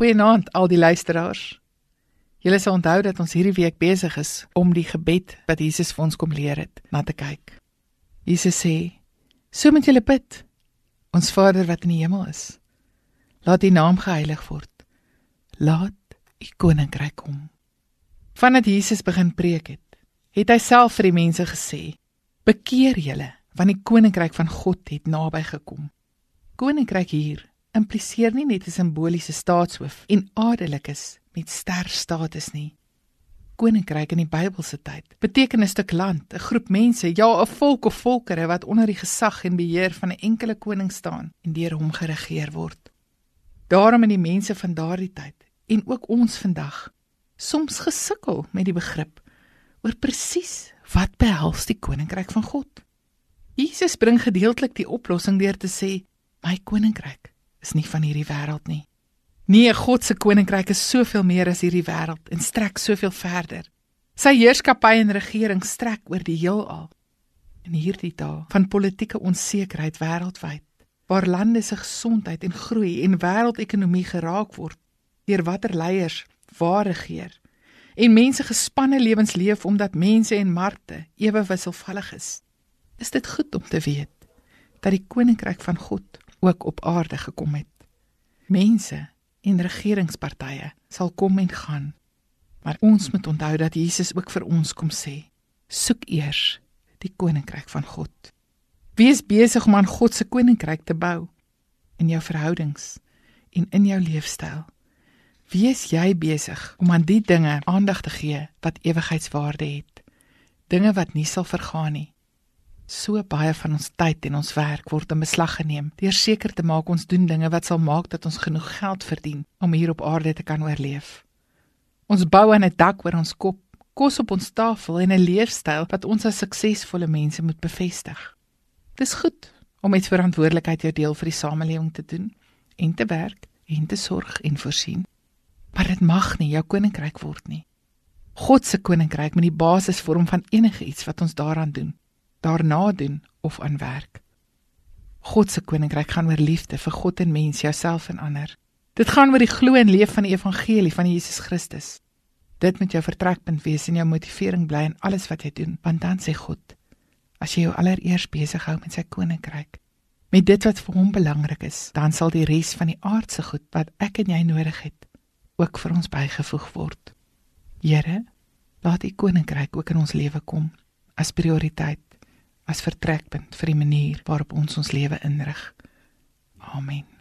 Goeienaand al die luisteraars. Julle sal onthou dat ons hierdie week besig is om die gebed wat Jesus vir ons kom leer het, na te kyk. Jesus sê: "So moet julle bid. Ons Vader wat in die hemel is, laat U naam geheilig word. Laat U koninkryk kom." Vandat Jesus begin preek het, het hy self vir die mense gesê: "Bekeer julle, want die koninkryk van God het naby gekom." Koninkryk hier impliseer nie net 'n simboliese staatshoof en adellikes met sterstatus nie. Koninkryk in die Bybelse tyd beteken 'n stuk land, 'n groep mense, ja, 'n volk of volkere wat onder die gesag en beheer van 'n enkele koning staan en deur hom geregeer word. Daarom in die mense van daardie tyd en ook ons vandag soms gesukkel met die begrip oor presies wat behels die koninkryk van God. Jesus bring gedeeltelik die oplossing deur te sê: "My koninkryk is nie van hierdie wêreld nie. Nee, God se koninkryk is soveel meer as hierdie wêreld en strek soveel verder. Sy heerskappy en regering strek oor die heelal. In hierdie dae van politieke onsekerheid wêreldwyd, waar lande se gesondheid en groei en wêreldekonomie geraak word deur watter leiers waar regeer en mense gespanne lewens leef omdat mense en markte ewe wisselvallig is. Is dit goed om te weet dat die koninkryk van God ook op aarde gekom het. Mense en regeringspartye sal kom en gaan. Maar ons moet onthou dat Jesus ook vir ons kom sê: Soek eers die koninkryk van God. Wees besig om aan God se koninkryk te bou in jou verhoudings en in jou leefstyl. Wees jy besig om aan die dinge aandag te gee wat ewigheidswaarde het. Dinge wat nie sal vergaan nie. So baie van ons tyd en ons werk word in beslag geneem deur seker te maak ons doen dinge wat sal maak dat ons genoeg geld verdien om hier op aarde te kan oorleef. Ons bou aan 'n dak oor ons kop, kos op ons tafel en 'n leefstyl wat ons as suksesvolle mense moet bevestig. Dis goed om met verantwoordelikheid jou deel vir die samelewing te doen en te werk en te sorg en voorsien. Maar dit mag nie jou koninkryk word nie. God se koninkryk moet die basis vorm van enige iets wat ons daaraan doen daarna doen of aan werk. God se koninkryk gaan oor liefde vir God en mens, jouself en ander. Dit gaan oor die glo en leef van die evangelie van Jesus Christus. Dit moet jou vertrekpunt wees en jou motivering bly in alles wat jy doen, want dan sê God, as jy jou allereers besig hou met sy koninkryk, met dit wat vir hom belangrik is, dan sal die res van die aardse goed wat ek en jy nodig het, ook vir ons bygevoeg word. Here, laat u koninkryk ook in ons lewe kom as prioriteit as vertrekpunt vir die manier waarop ons ons lewe inrig. Amen.